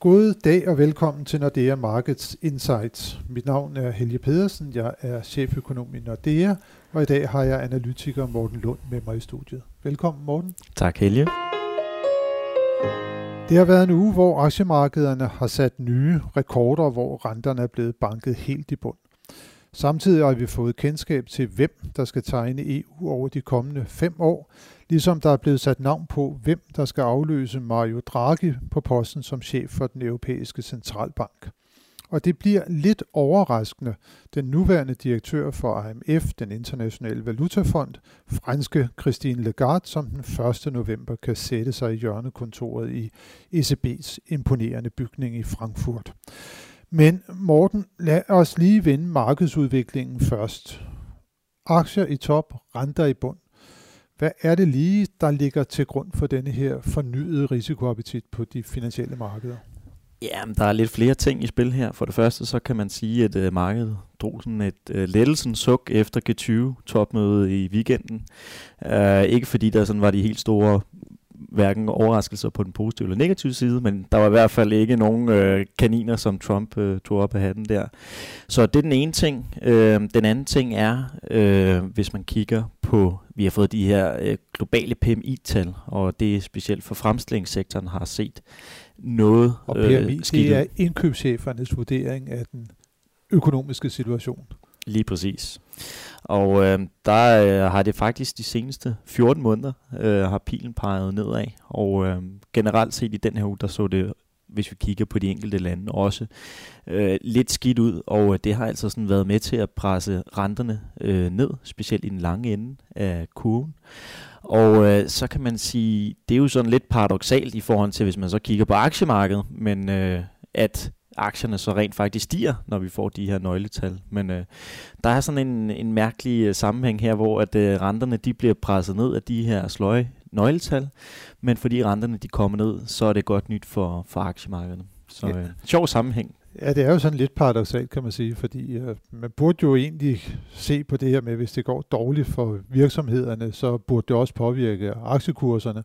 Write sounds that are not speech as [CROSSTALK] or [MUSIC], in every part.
God dag og velkommen til Nordea Markets Insights. Mit navn er Helge Pedersen, jeg er cheføkonom i Nordea, og i dag har jeg analytiker Morten Lund med mig i studiet. Velkommen Morten. Tak Helge. Det har været en uge, hvor aktiemarkederne har sat nye rekorder, hvor renterne er blevet banket helt i bund. Samtidig har vi fået kendskab til, hvem der skal tegne EU over de kommende fem år, ligesom der er blevet sat navn på, hvem der skal afløse Mario Draghi på posten som chef for den europæiske centralbank. Og det bliver lidt overraskende. Den nuværende direktør for IMF, den internationale valutafond, franske Christine Lagarde, som den 1. november kan sætte sig i hjørnekontoret i ECB's imponerende bygning i Frankfurt. Men Morten, lad os lige vende markedsudviklingen først. Aktier i top, renter i bund. Hvad er det lige, der ligger til grund for denne her fornyede risikoappetit på de finansielle markeder? Ja, der er lidt flere ting i spil her. For det første, så kan man sige, at øh, markedet drog sådan et øh, lettelsens suk efter G20-topmødet i weekenden. Uh, ikke fordi der sådan var de helt store hverken overraskelser på den positive eller negative side, men der var i hvert fald ikke nogen øh, kaniner, som Trump øh, tog op af hatten der. Så det er den ene ting. Øh, den anden ting er, øh, hvis man kigger på, vi har fået de her øh, globale PMI-tal, og det er specielt for fremstillingssektoren har set noget Og PMI, øh, det er indkøbschefernes vurdering af den økonomiske situation. Lige præcis. Og øh, der øh, har det faktisk de seneste 14 måneder, øh, har pilen peget nedad. Og øh, generelt set i den her uge, der så det, hvis vi kigger på de enkelte lande, også øh, lidt skidt ud. Og øh, det har altså sådan været med til at presse renterne øh, ned, specielt i den lange ende af kurven. Og øh, så kan man sige, det er jo sådan lidt paradoxalt i forhold til, hvis man så kigger på aktiemarkedet, men øh, at aktierne så rent faktisk stiger, når vi får de her nøgletal. Men øh, der er sådan en, en mærkelig øh, sammenhæng her, hvor at øh, renterne de bliver presset ned af de her sløje nøgletal, men fordi renterne de kommer ned, så er det godt nyt for, for aktiemarkederne. Så øh, sjov sammenhæng. Ja, det er jo sådan lidt paradoxalt, kan man sige, fordi øh, man burde jo egentlig se på det her med, hvis det går dårligt for virksomhederne, så burde det også påvirke aktiekurserne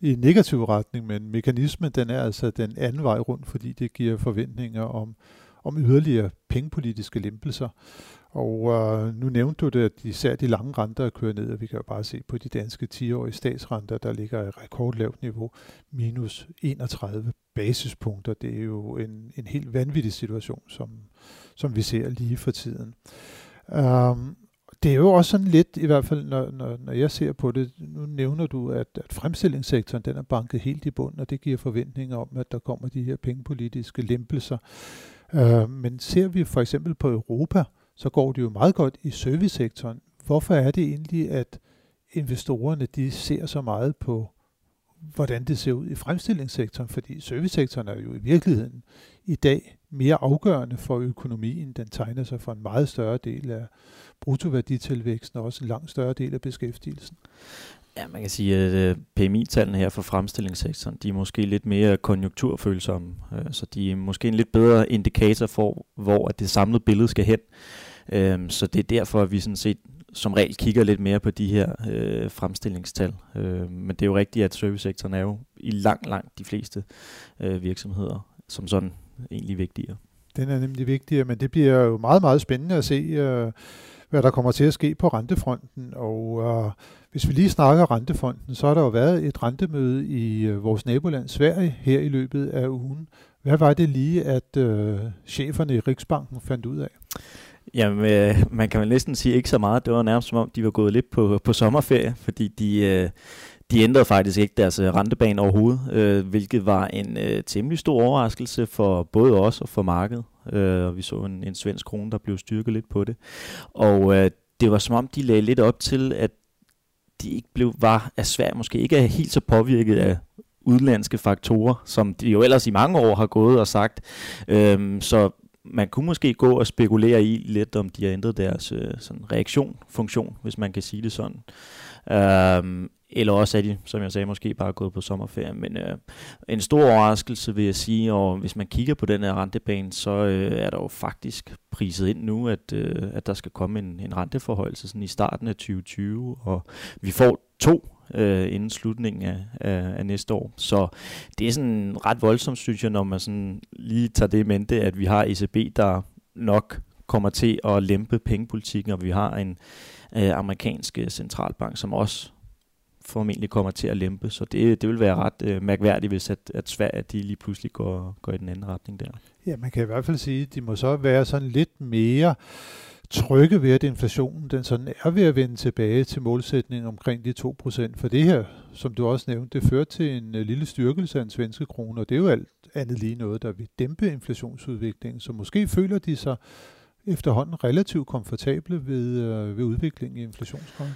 i en negativ retning, men mekanismen den er altså den anden vej rundt, fordi det giver forventninger om, om yderligere pengepolitiske lempelser. Og øh, nu nævnte du det, at især de lange renter er kørt ned, og vi kan jo bare se på de danske 10-årige statsrenter, der ligger i rekordlavt niveau, minus 31 basispunkter. Det er jo en, en helt vanvittig situation, som, som vi ser lige for tiden. Um, det er jo også sådan lidt, i hvert fald når, når, når jeg ser på det, nu nævner du, at, at fremstillingssektoren den er banket helt i bund, og det giver forventninger om, at der kommer de her pengepolitiske lempelser. Uh, men ser vi for eksempel på Europa, så går det jo meget godt i servicesektoren. Hvorfor er det egentlig, at investorerne de ser så meget på, hvordan det ser ud i fremstillingssektoren? Fordi servicesektoren er jo i virkeligheden i dag mere afgørende for økonomien. Den tegner sig for en meget større del af bruttoværditilvæksten og også en langt større del af beskæftigelsen. Ja, man kan sige, at øh, PMI-tallene her for fremstillingssektoren, de er måske lidt mere konjunkturfølsomme, øh, så de er måske en lidt bedre indikator for, hvor det samlede billede skal hen. Øh, så det er derfor, at vi sådan set som regel kigger lidt mere på de her øh, fremstillingstal. Øh, men det er jo rigtigt, at servicesektoren er jo i langt, langt de fleste øh, virksomheder som sådan egentlig vigtigere. Den er nemlig vigtigere, men det bliver jo meget, meget spændende at se, øh, hvad der kommer til at ske på rentefronten. Og øh, hvis vi lige snakker rentefonden, så har der jo været et rentemøde i øh, vores naboland Sverige her i løbet af ugen. Hvad var det lige, at øh, cheferne i Riksbanken fandt ud af? Jamen, øh, man kan vel næsten sige ikke så meget. Det var nærmest som om, de var gået lidt på, på sommerferie, fordi de, øh, de ændrede faktisk ikke deres øh, rentebane overhovedet, øh, hvilket var en øh, temmelig stor overraskelse for både os og for markedet. Øh, og vi så en, en svensk krone, der blev styrket lidt på det. Og øh, det var som om, de lagde lidt op til, at de ikke blev, var af Sverige måske ikke er helt så påvirket af udenlandske faktorer, som de jo ellers i mange år har gået og sagt. Øhm, så man kunne måske gå og spekulere i lidt, om de har ændret deres øh, sådan reaktion, funktion, hvis man kan sige det sådan. Øhm, eller også er de, som jeg sagde, måske bare gået på sommerferie. Men øh, en stor overraskelse vil jeg sige, og hvis man kigger på den her rentebane, så øh, er der jo faktisk priset ind nu, at, øh, at der skal komme en, en renteforhøjelse sådan i starten af 2020, og vi får to øh, inden slutningen af, af, af næste år. Så det er sådan ret voldsomt, synes jeg, når man sådan lige tager det i mente, at vi har ECB, der nok kommer til at lempe pengepolitikken, og vi har en øh, amerikansk øh, centralbank, som også formentlig kommer til at lempe. Så det, det vil være ret øh, mærkværdigt, hvis at, at Sverige de lige pludselig går, går i den anden retning der. Ja, man kan i hvert fald sige, at de må så være sådan lidt mere trygge ved, at inflationen den sådan er ved at vende tilbage til målsætningen omkring de 2%. For det her, som du også nævnte, det fører til en øh, lille styrkelse af den svenske krone, og det er jo alt andet lige noget, der vil dæmpe inflationsudviklingen. Så måske føler de sig efterhånden relativt komfortable ved, øh, ved udviklingen i inflationskronen.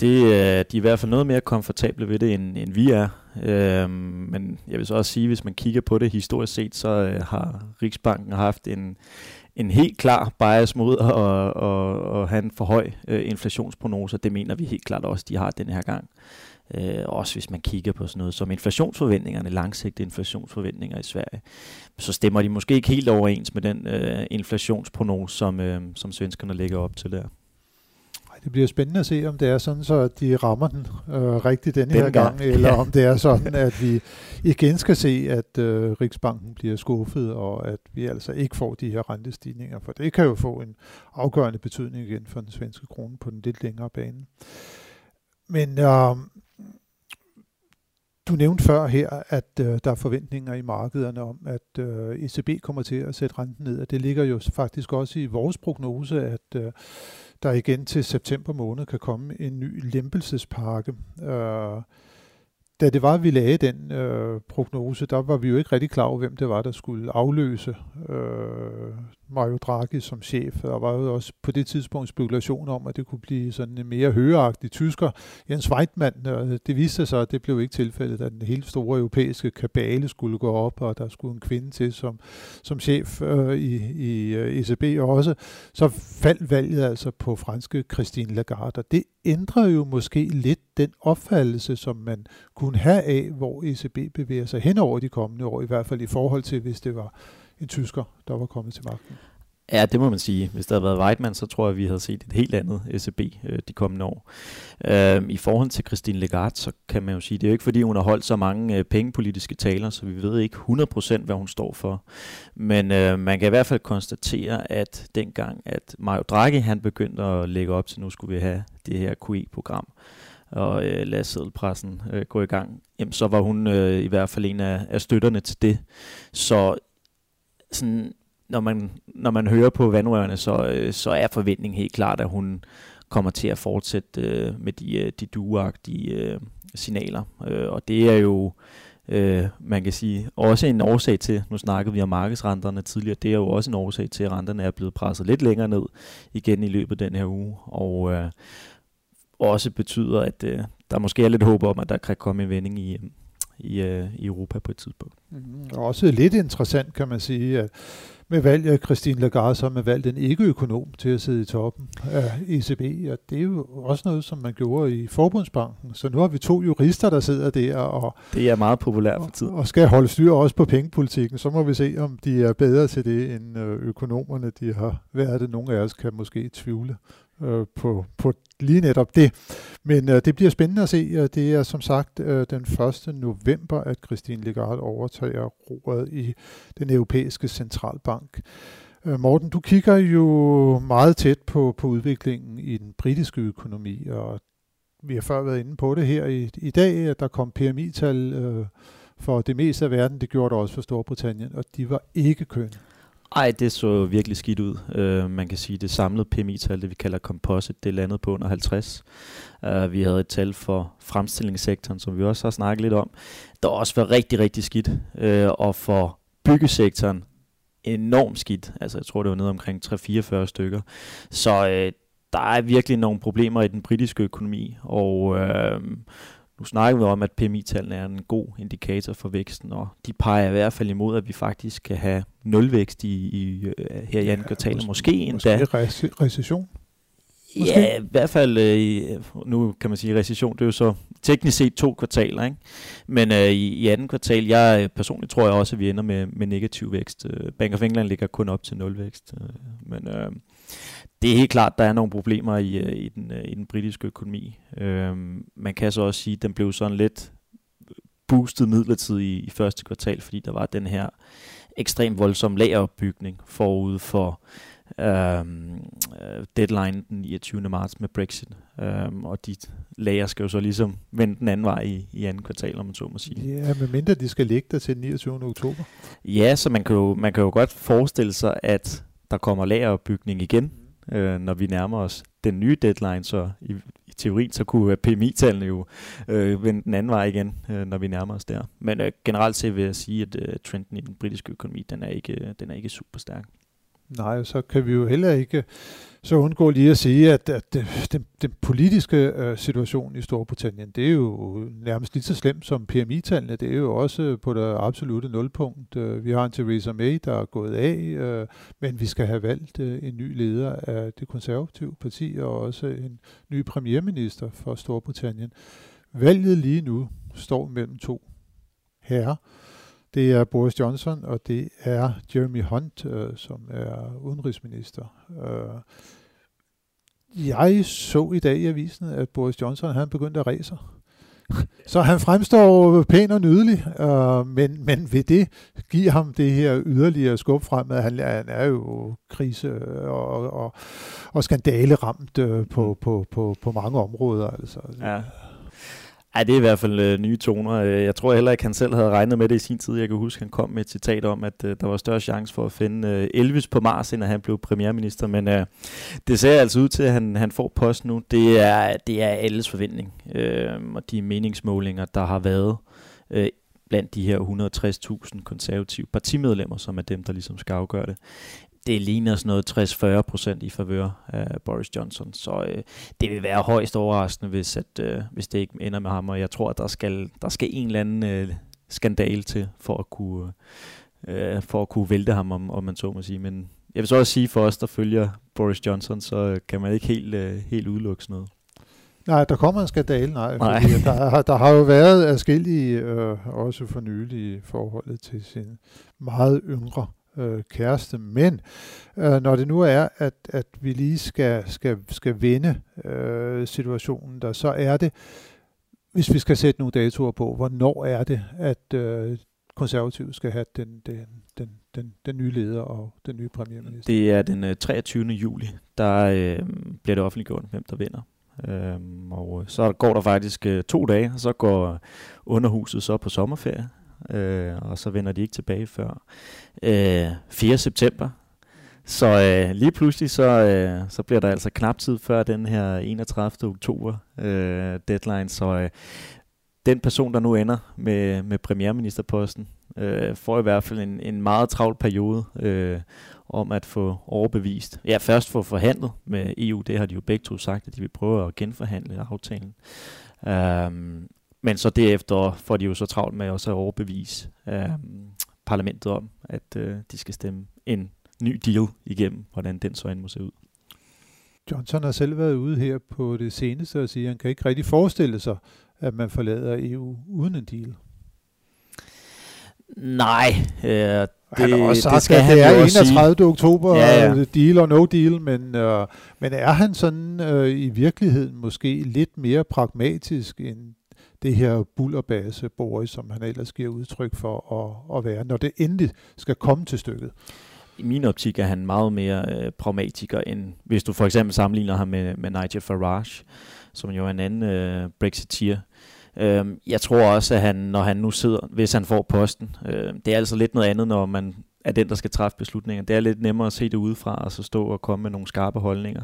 Det, øh, de er i hvert fald noget mere komfortable ved det, end, end vi er. Øhm, men jeg vil så også sige, hvis man kigger på det historisk set, så øh, har Riksbanken haft en, en helt klar bias mod at, at, at have en for høj øh, inflationsprognose. Det mener vi helt klart også, de har den her gang. Øh, også hvis man kigger på sådan noget som inflationsforventningerne, langsigtede inflationsforventninger i Sverige, så stemmer de måske ikke helt overens med den øh, inflationsprognose, som, øh, som svenskerne lægger op til der. Det bliver spændende at se, om det er sådan, så de rammer den øh, rigtigt den, den her gang, gang, eller ja. om det er sådan, [LAUGHS] at vi igen skal se, at øh, Riksbanken bliver skuffet, og at vi altså ikke får de her rentestigninger, for det kan jo få en afgørende betydning igen for den svenske krone på den lidt længere bane. Men øh, du nævnte før her, at øh, der er forventninger i markederne om, at øh, ECB kommer til at sætte renten ned, og det ligger jo faktisk også i vores prognose, at øh, der igen til september måned kan komme en ny lempelsespakke. Øh, da det var, at vi lagde den øh, prognose, der var vi jo ikke rigtig klar over, hvem det var, der skulle afløse øh, Mario Draghi som chef. Der var jo også på det tidspunkt spekulation om, at det kunne blive sådan en mere høreagtig tysker. Jens Weidmann, Og det viste sig, at det blev ikke tilfældet, at den helt store europæiske kabale skulle gå op, og der skulle en kvinde til som, som chef øh, i, i øh, ECB også. Så faldt valget altså på franske Christine Lagarde, og det ændrer jo måske lidt den opfattelse, som man kunne have af, hvor ECB bevæger sig hen over de kommende år, i hvert fald i forhold til, hvis det var en tysker, der var kommet til magten. Ja, det må man sige. Hvis der havde været Weidmann, så tror jeg, vi havde set et helt andet ECB øh, de kommende år. Øh, I forhold til Christine Lagarde, så kan man jo sige, det er jo ikke fordi, hun har holdt så mange øh, pengepolitiske taler, så vi ved ikke 100% hvad hun står for. Men øh, man kan i hvert fald konstatere, at dengang, at Mario Draghi han begyndte at lægge op til, nu skulle vi have det her QE-program, og øh, lade sædelpressen øh, gå i gang, jamen, så var hun øh, i hvert fald en af, af støtterne til det. Så sådan, når, man, når man hører på vandrørene, så, øh, så er forventningen helt klart, at hun kommer til at fortsætte øh, med de, øh, de duagtige øh, signaler. Øh, og det er jo, øh, man kan sige, også en årsag til, nu snakkede vi om markedsrenterne tidligere, det er jo også en årsag til, at renterne er blevet presset lidt længere ned igen i løbet af den her uge. Og øh, også betyder, at øh, der måske er lidt håb om, at der kan komme en vending i, øh, i, øh, i Europa på et tidspunkt. Mm, også lidt interessant, kan man sige, at med valg af Christine Lagarde, så har man valgt en ikke-økonom til at sidde i toppen af ECB, og det er jo også noget, som man gjorde i Forbundsbanken. Så nu har vi to jurister, der sidder der og... Det er meget populært for tiden. Og skal holde styr også på pengepolitikken. Så må vi se, om de er bedre til det, end øh, økonomerne de har været det. Nogle af os kan måske tvivle øh, på, på lige netop det. Men øh, det bliver spændende at se. Det er som sagt øh, den 1. november, at Christine Lagarde overtager roret i den europæiske centralbank. Øh, Morten, du kigger jo meget tæt på, på udviklingen i den britiske økonomi, og vi har før været inde på det her i, i dag, at der kom PMI-tal øh, for det meste af verden. Det gjorde der også for Storbritannien, og de var ikke kønne. Ej, det så virkelig skidt ud. Uh, man kan sige, det samlede PMI-tal, det vi kalder composite, det landede på under 50. Uh, øh, vi havde et tal for fremstillingssektoren, som vi også har snakket lidt om, der også var rigtig, rigtig skidt. Uh, og for byggesektoren enormt skidt. Altså, jeg tror, det var nede omkring 3-44 stykker. Så uh, der er virkelig nogle problemer i den britiske økonomi, og uh, nu snakker vi om, at PMI-tallene er en god indikator for væksten, og de peger i hvert fald imod, at vi faktisk kan have nulvækst i, i, øh, her i andet kvartal, måske, måske endda. Måske recession? Måske? Ja, i hvert fald, øh, nu kan man sige, recession, det er jo så teknisk set to kvartaler, ikke? men øh, i, i anden kvartal, jeg personligt tror jeg også, at vi ender med, med negativ vækst. Øh, Bank of England ligger kun op til nulvækst, øh, men øh, det er helt klart, der er nogle problemer i, øh, i, den, øh, i den britiske økonomi. Øh, man kan så også sige, at den blev sådan lidt boostet midlertidigt i, i første kvartal, fordi der var den her ekstrem voldsom lageropbygning forud for øhm, øh, deadline den 29. marts med Brexit. Øhm, og de lager skal jo så ligesom vende den anden vej i, i anden kvartal, om man så må sige. Ja, med mindre de skal ligge der til den 29. oktober. Ja, så man kan jo, man kan jo godt forestille sig, at der kommer lageropbygning igen, øh, når vi nærmer os den nye deadline, så i, i teorien så kunne PMI-tallene jo øh, vende den anden vej igen, øh, når vi nærmer os der. Men øh, generelt set vil jeg sige, at øh, trenden i den britiske økonomi, den er ikke, den er ikke super stærk. Nej, så kan vi jo heller ikke så undgå lige at sige, at, at den, den politiske øh, situation i Storbritannien, det er jo nærmest lige så slemt som PMI-tallene. Det er jo også på det absolute nulpunkt. Øh, vi har en Theresa May, der er gået af, øh, men vi skal have valgt øh, en ny leder af det konservative parti, og også en ny premierminister for Storbritannien. Valget lige nu står mellem to herrer. Det er Boris Johnson, og det er Jeremy Hunt, øh, som er udenrigsminister. Øh, jeg så i dag i avisen, at Boris Johnson han begyndte at ræse. [LAUGHS] Så han fremstår pæn og nydelig, øh, men, men vil det give ham det her yderligere skub fremad? Han, han er jo krise og, og, og skandale ramt øh, på, på, på, på mange områder. Altså. Ja. Ja, det er i hvert fald øh, nye toner. Øh, jeg tror heller ikke, han selv havde regnet med det i sin tid. Jeg kan huske, han kom med et citat om, at øh, der var større chance for at finde øh, Elvis på Mars, end at han blev premierminister. Men øh, det ser altså ud til, at han, han får post nu. Det er, det er alles forventning. Øh, og de meningsmålinger, der har været øh, blandt de her 160.000 konservative partimedlemmer, som er dem, der ligesom skal afgøre det det ligner sådan noget 60-40 procent i favør af Boris Johnson. Så øh, det vil være højst overraskende, hvis, at, øh, hvis det ikke ender med ham. Og jeg tror, at der skal, der skal en eller anden øh, skandal til for at kunne, øh, for at kunne vælte ham, om, om man så må sige. Men jeg vil så også sige, for os, der følger Boris Johnson, så kan man ikke helt, øh, helt udelukke sådan noget. Nej, der kommer en skandale, nej. nej. der, der har jo været adskillige, øh, også for nylig i forholdet til sin meget yngre øh, kæreste. Men øh, når det nu er, at, at vi lige skal, skal, skal vende øh, situationen der, så er det, hvis vi skal sætte nogle datoer på, hvornår er det, at øh, konservative skal have den, den, den, den, den nye leder og den nye premierminister? Det er den øh, 23. juli, der øh, bliver det offentliggjort, hvem der vinder. Øhm, og så går der faktisk øh, to dage, og så går underhuset så på sommerferie øh, og så vender de ikke tilbage før øh, 4. september. Så øh, lige pludselig så, øh, så bliver der altså knap tid før den her 31. oktober øh, deadline, så øh, den person, der nu ender med, med premierministerposten, øh, får i hvert fald en, en meget travl periode øh, om at få overbevist. Ja, først få forhandlet med EU, det har de jo begge to sagt, at de vil prøve at genforhandle aftalen. Um, men så derefter får de jo så travlt med også at overbevise øh, parlamentet om, at øh, de skal stemme en ny deal igennem, hvordan den så end må se ud. Johnson har selv været ude her på det seneste og sige, at han kan ikke rigtig forestille sig, at man forlader EU uden en deal. Nej, øh, det, han har også sagt, det skal at det er 31. Sige. oktober, ja, ja. deal or no deal, men, øh, men er han sådan øh, i virkeligheden måske lidt mere pragmatisk end det her bullerbase Boris, som han ellers giver udtryk for at, at være, når det endelig skal komme til stykket. I min optik er han meget mere øh, pragmatiker, end hvis du for eksempel sammenligner ham med, med Nigel Farage, som jo er en anden øh, Brexiteer. Øh, jeg tror også, at han, når han nu sidder, hvis han får posten, øh, det er altså lidt noget andet, når man er den, der skal træffe beslutninger. Det er lidt nemmere at se det udefra, og så stå og komme med nogle skarpe holdninger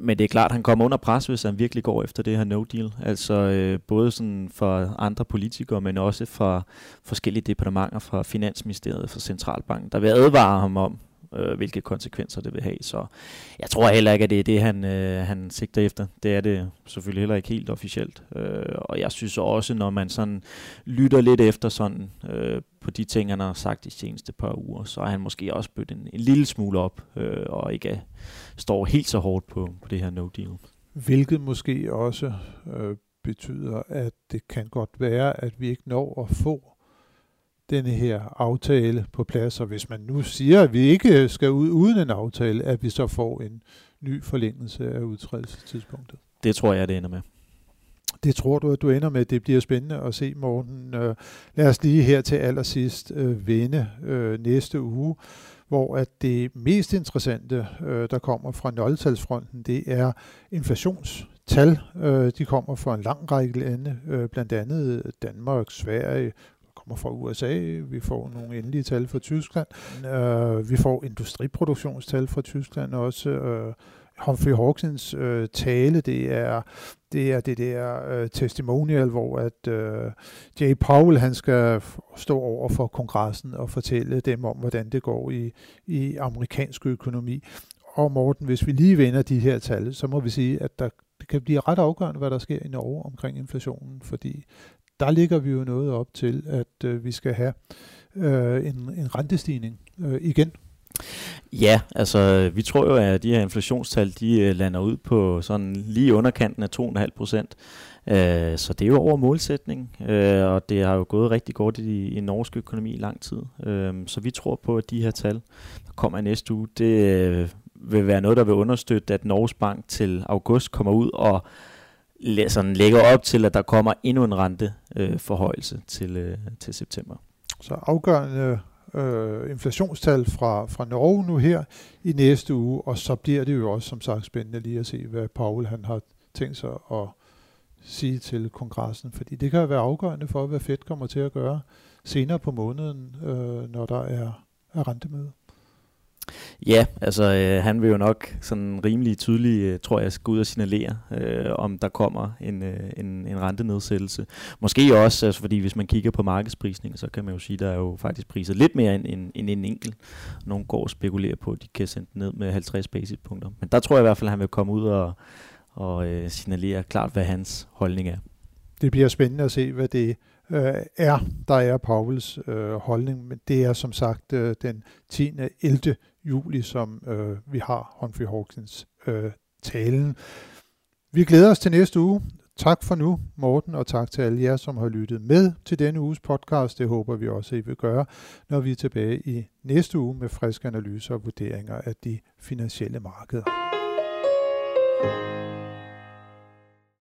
men det er klart, at han kommer under pres, hvis han virkelig går efter det her no-deal. Altså øh, både sådan for andre politikere, men også for forskellige departementer fra Finansministeriet, fra Centralbanken, der vil advare ham om, øh, hvilke konsekvenser det vil have. Så jeg tror heller ikke, at det er det, han, øh, han sigter efter. Det er det selvfølgelig heller ikke helt officielt. Øh, og jeg synes også, når man sådan lytter lidt efter sådan øh, på de ting, han har sagt de seneste par uger, så er han måske også bødt en, en lille smule op, øh, og ikke står helt så hårdt på, på det her no deal. Hvilket måske også øh, betyder, at det kan godt være, at vi ikke når at få denne her aftale på plads, og hvis man nu siger, at vi ikke skal ud uden en aftale, at vi så får en ny forlængelse af udtrædelsestidspunktet. Det tror jeg, det ender med. Det tror du, at du ender med. Det bliver spændende at se, Morten. Øh, lad os lige her til allersidst øh, vende øh, næste uge, hvor at det mest interessante, der kommer fra nøgletalsfronten, det er inflationstal. De kommer fra en lang række lande, blandt andet Danmark, Sverige, kommer fra USA, vi får nogle endelige tal fra Tyskland, øh, vi får industriproduktionstal fra Tyskland også, øh, Humphrey Hawkins øh, tale, det er det er det der øh, testimonial, hvor at øh, Jay Powell han skal stå over for kongressen og fortælle dem om, hvordan det går i, i amerikansk økonomi. Og Morten, hvis vi lige vender de her tal, så må vi sige, at der, det kan blive ret afgørende, hvad der sker i Norge omkring inflationen, fordi der ligger vi jo noget op til, at øh, vi skal have øh, en, en rentestigning øh, igen Ja, altså vi tror jo, at de her inflationstal, de øh, lander ud på sådan lige underkanten af 2,5 procent. Øh, så det er jo over målsætning, øh, og det har jo gået rigtig godt i, i norsk økonomi i lang tid. Øh, så vi tror på, at de her tal, der kommer i næste uge, det øh, vil være noget, der vil understøtte, at Norges Bank til august kommer ud og sådan lægger op til, at der kommer endnu en renteforhøjelse øh, til, øh, til september. Så afgørende øh, inflationstal fra, fra Norge nu her i næste uge, og så bliver det jo også som sagt spændende lige at se, hvad Paul han har tænkt sig at sige til kongressen, fordi det kan være afgørende for, hvad Fed kommer til at gøre senere på måneden, øh, når der er, er rentemøde. Ja, altså øh, han vil jo nok sådan rimelig tydeligt, øh, tror jeg, skal ud og signalere, øh, om der kommer en, øh, en, en rentenedsættelse. Måske også, altså, fordi hvis man kigger på markedsprisning, så kan man jo sige, der er jo faktisk priset lidt mere end, end, end en enkelt. Nogle går og spekulerer på, at de kan sende ned med 50 basispunkter. Men der tror jeg i hvert fald, at han vil komme ud og, og øh, signalere klart, hvad hans holdning er. Det bliver spændende at se, hvad det øh, er, der er Pauls øh, holdning, men det er som sagt øh, den 10. 11 juli, som øh, vi har Humphrey Hawkins øh, talen. Vi glæder os til næste uge. Tak for nu, Morten, og tak til alle jer, som har lyttet med til denne uges podcast. Det håber vi også, I vil gøre, når vi er tilbage i næste uge med friske analyser og vurderinger af de finansielle markeder. thank you